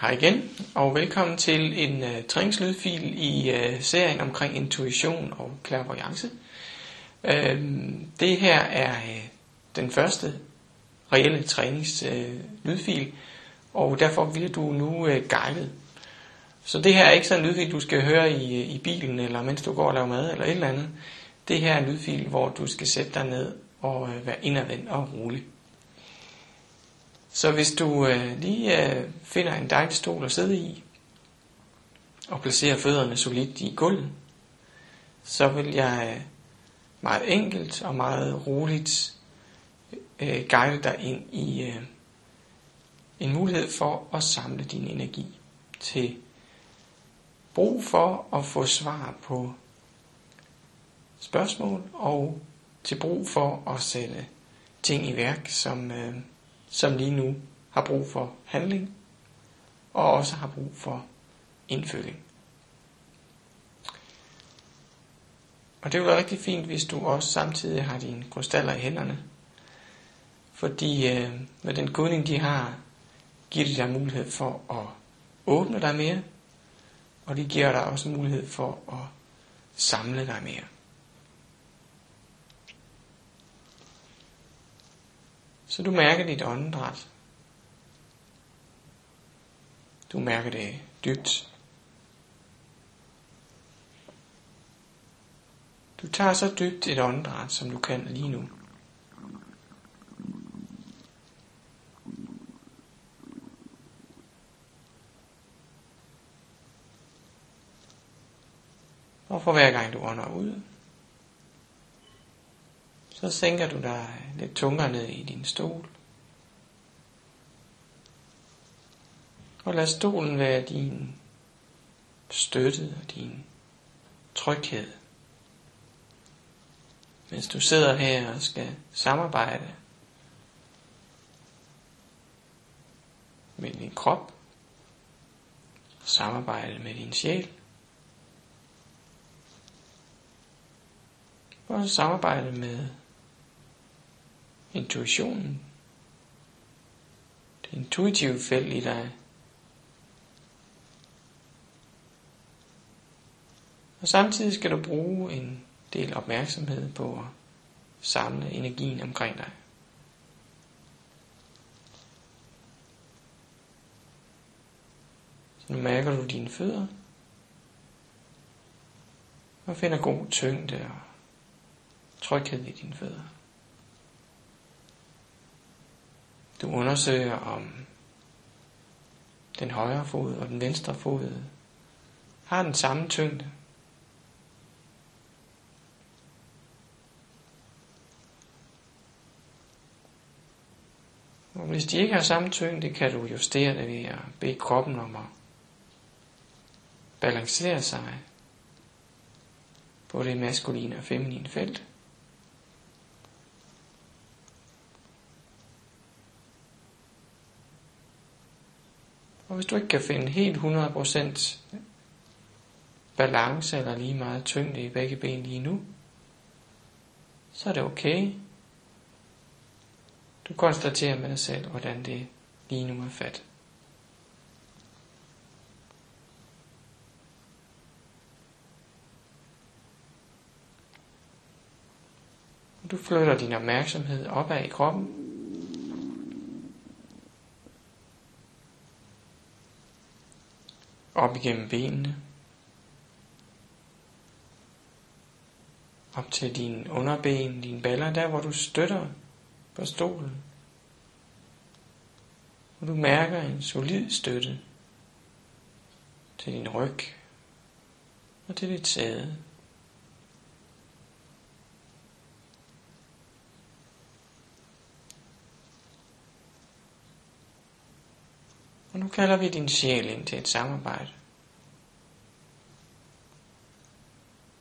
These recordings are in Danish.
Hej igen, og velkommen til en uh, træningslydfil i uh, serien omkring intuition og clairvoyance. Uh, det her er uh, den første reelle træningslydfil, uh, og derfor bliver du nu uh, guidet. Så det her er ikke sådan en lydfil, du skal høre i, i bilen, eller mens du går og laver mad, eller et eller andet. Det her er en lydfil, hvor du skal sætte dig ned og uh, være indadvendt og rolig. Så hvis du øh, lige øh, finder en dejlig stol at sidde i, og placerer fødderne solidt i gulvet, så vil jeg øh, meget enkelt og meget roligt øh, guide dig ind i øh, en mulighed for at samle din energi til brug for at få svar på spørgsmål og til brug for at sætte ting i værk, som øh, som lige nu har brug for handling, og også har brug for indfølging. Og det vil være rigtig fint, hvis du også samtidig har dine krystaller i hænderne. Fordi øh, med den kodning, de har, giver de dig mulighed for at åbne dig mere, og de giver dig også mulighed for at samle dig mere. Så du mærker dit åndedræt. Du mærker det dybt. Du tager så dybt et åndedræt, som du kan lige nu. Og for hver gang du ånder ud, så sænker du dig lidt tungere ned i din stol. Og lad stolen være din støtte og din tryghed. Mens du sidder her og skal samarbejde med din krop, samarbejde med din sjæl, og samarbejde med intuitionen. Det intuitive felt i dig. Og samtidig skal du bruge en del opmærksomhed på at samle energien omkring dig. Så nu mærker du dine fødder og finder god tyngde og tryghed i dine fødder. Du undersøger om den højre fod og den venstre fod har den samme tyngde. Og hvis de ikke har samme tyngde, kan du justere det ved at bede kroppen om at balancere sig på det maskuline og feminine felt. Og hvis du ikke kan finde helt 100% balance eller lige meget tyngde i begge ben lige nu, så er det okay. Du konstaterer med dig selv, hvordan det lige nu er fat. Du flytter din opmærksomhed opad i kroppen, op igennem benene, op til dine underben, dine baller, der hvor du støtter på stolen. Og du mærker en solid støtte til din ryg og til dit sæde. Og nu kalder vi din sjæl ind til et samarbejde.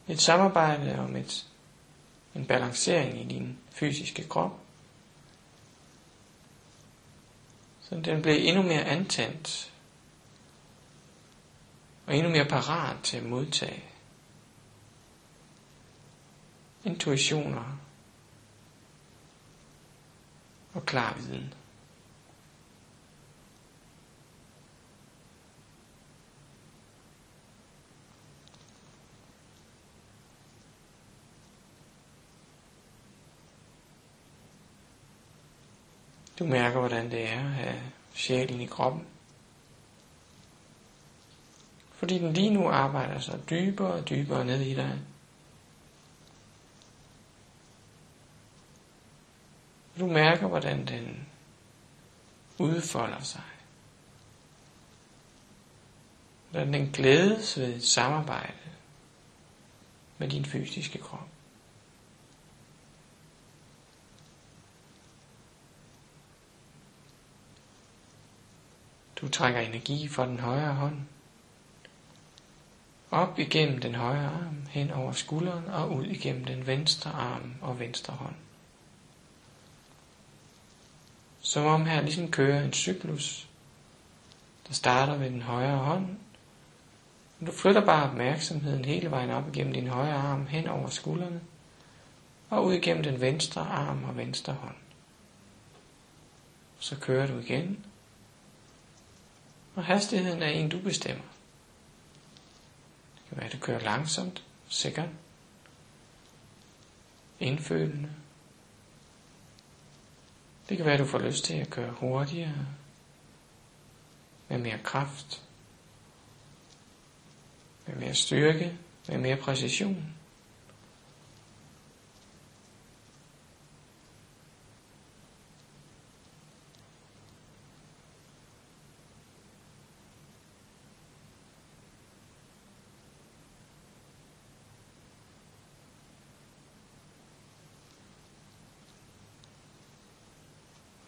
Et samarbejde om et, en balancering i din fysiske krop. Så den bliver endnu mere antændt og endnu mere parat til at modtage intuitioner og klar viden. Du mærker, hvordan det er at have sjælen i kroppen. Fordi den lige nu arbejder sig dybere og dybere ned i dig. Du mærker, hvordan den udfolder sig. Hvordan den glædes ved samarbejde med din fysiske krop. Du trækker energi fra den højre hånd op igennem den højre arm, hen over skulderen og ud igennem den venstre arm og venstre hånd. Som om her ligesom kører en cyklus, der starter ved den højre hånd. Du flytter bare opmærksomheden hele vejen op igennem din højre arm hen over skuldrene og ud igennem den venstre arm og venstre hånd. Så kører du igen. Og hastigheden er en, du bestemmer. Det kan være, at du kører langsomt, sikkert, indfølende, det kan være, at du får lyst til at køre hurtigere, med mere kraft, med mere styrke, med mere præcision.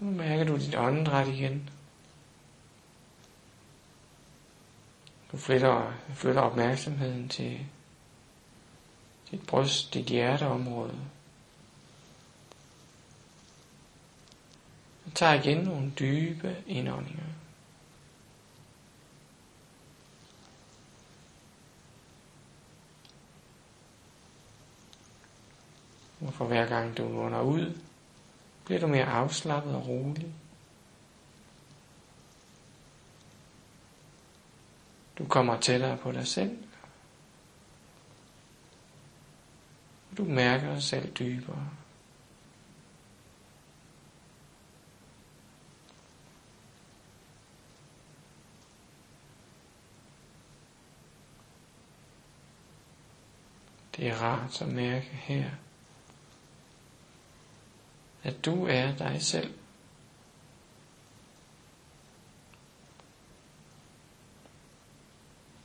Nu mærker du dit åndedræt igen. Du flytter, flytter opmærksomheden til dit bryst, dit hjerteområde. Og tager igen nogle dybe indåndinger. Og for hver gang du ånder ud, bliver du mere afslappet og rolig. Du kommer tættere på dig selv. Du mærker dig selv dybere. Det er rart at mærke her, at du er dig selv.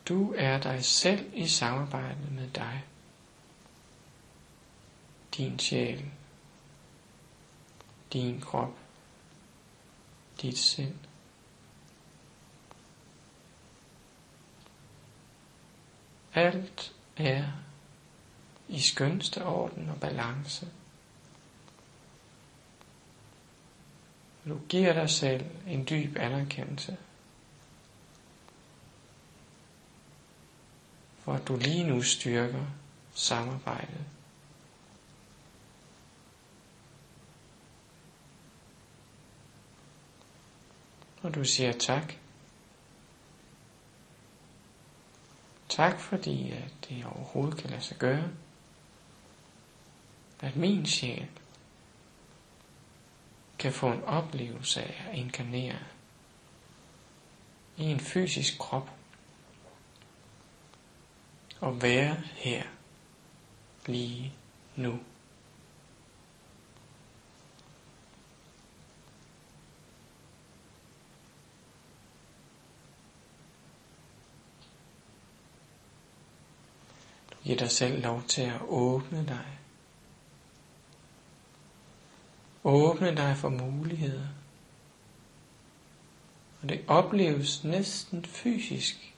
Du er dig selv i samarbejde med dig. Din sjæl. Din krop. Dit sind. Alt er i skønste orden og balance. Du giver dig selv en dyb anerkendelse. For at du lige nu styrker samarbejdet. Og du siger tak. Tak fordi at det overhovedet kan lade sig gøre. At min sjæl kan få en oplevelse af at inkarnere i en fysisk krop og være her lige nu. Du giver dig selv lov til at åbne dig Åbne dig for muligheder. Og det opleves næsten fysisk,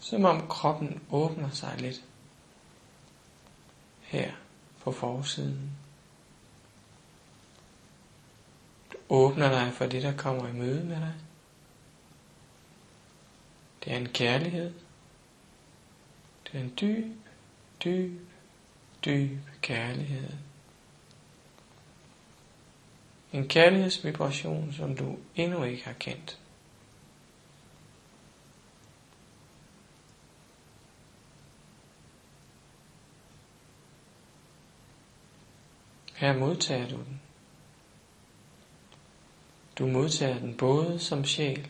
som om kroppen åbner sig lidt her på forsiden. Du åbner dig for det, der kommer i møde med dig. Det er en kærlighed. Det er en dyb, dyb, dyb kærlighed. En kærlighedsvibration, som du endnu ikke har kendt. Her modtager du den. Du modtager den både som sjæl,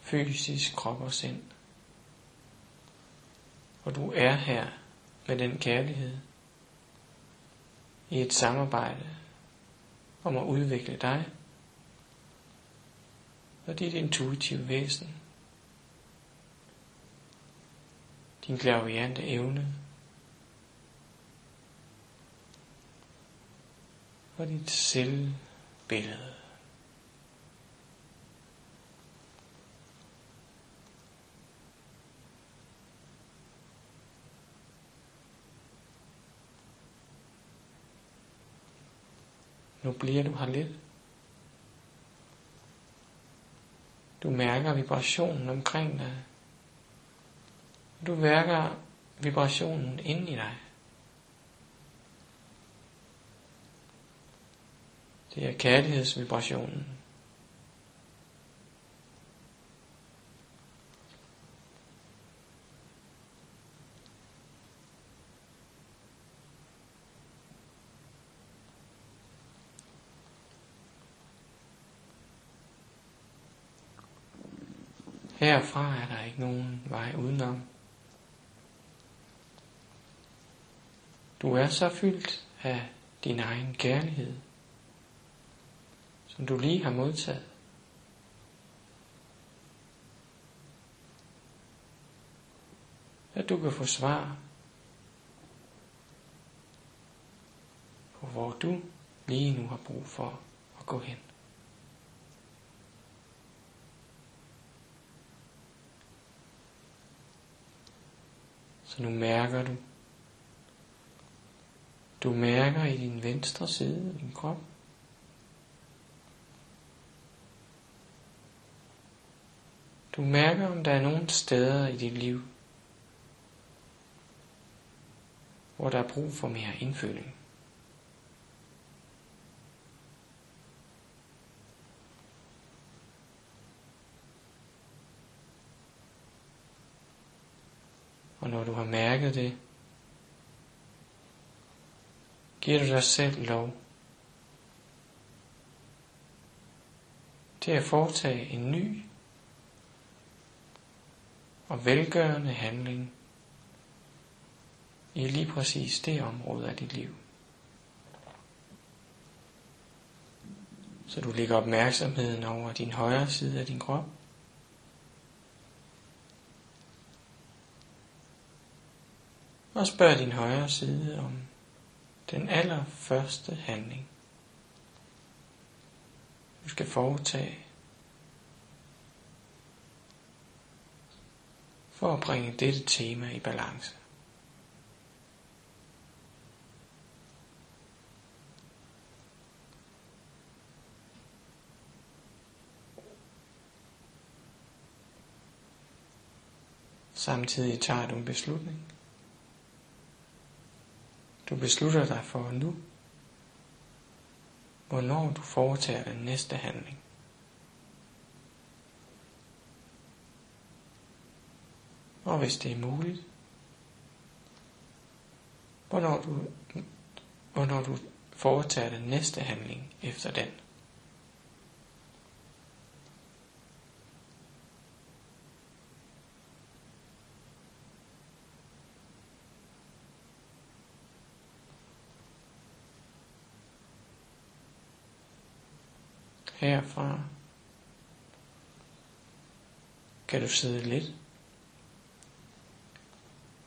fysisk krop og sind. Og du er her med den kærlighed i et samarbejde om at udvikle dig og dit intuitive væsen. Din klaviante evne og dit selvbillede. Nu bliver du her lidt. Du mærker vibrationen omkring dig. Du mærker vibrationen inde i dig. Det er kærlighedsvibrationen. Herfra er der ikke nogen vej udenom. Du er så fyldt af din egen kærlighed, som du lige har modtaget. At du kan få svar på, hvor du lige nu har brug for at gå hen. Så nu mærker du. Du mærker i din venstre side af din krop. Du mærker, om der er nogle steder i dit liv, hvor der er brug for mere indføling. Og når du har mærket det, giver du dig selv lov til at foretage en ny og velgørende handling i lige præcis det område af dit liv. Så du lægger opmærksomheden over din højre side af din krop. Og spørg din højre side om den allerførste handling, du skal foretage for at bringe dette tema i balance. Samtidig tager du en beslutning. Du beslutter dig for nu, hvornår du foretager den næste handling. Og hvis det er muligt, hvornår du, hvornår du foretager den næste handling efter den. Herfra kan du sidde lidt.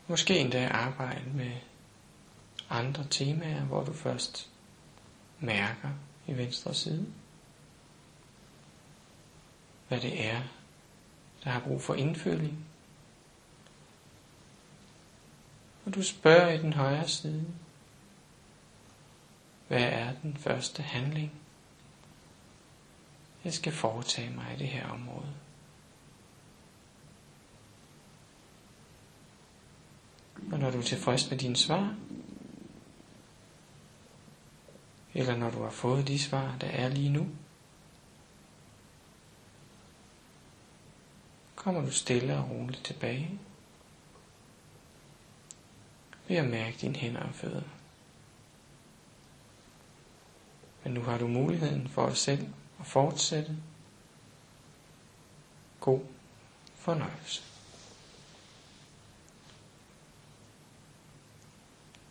Måske endda arbejde med andre temaer, hvor du først mærker i venstre side, hvad det er, der har brug for indføling. Og du spørger i den højre side, hvad er den første handling? Jeg skal foretage mig i det her område. Og når du er tilfreds med dine svar, eller når du har fået de svar, der er lige nu, kommer du stille og roligt tilbage ved at mærke dine hænder og fødder. Men nu har du muligheden for at selv og fortsætte. God fornøjelse.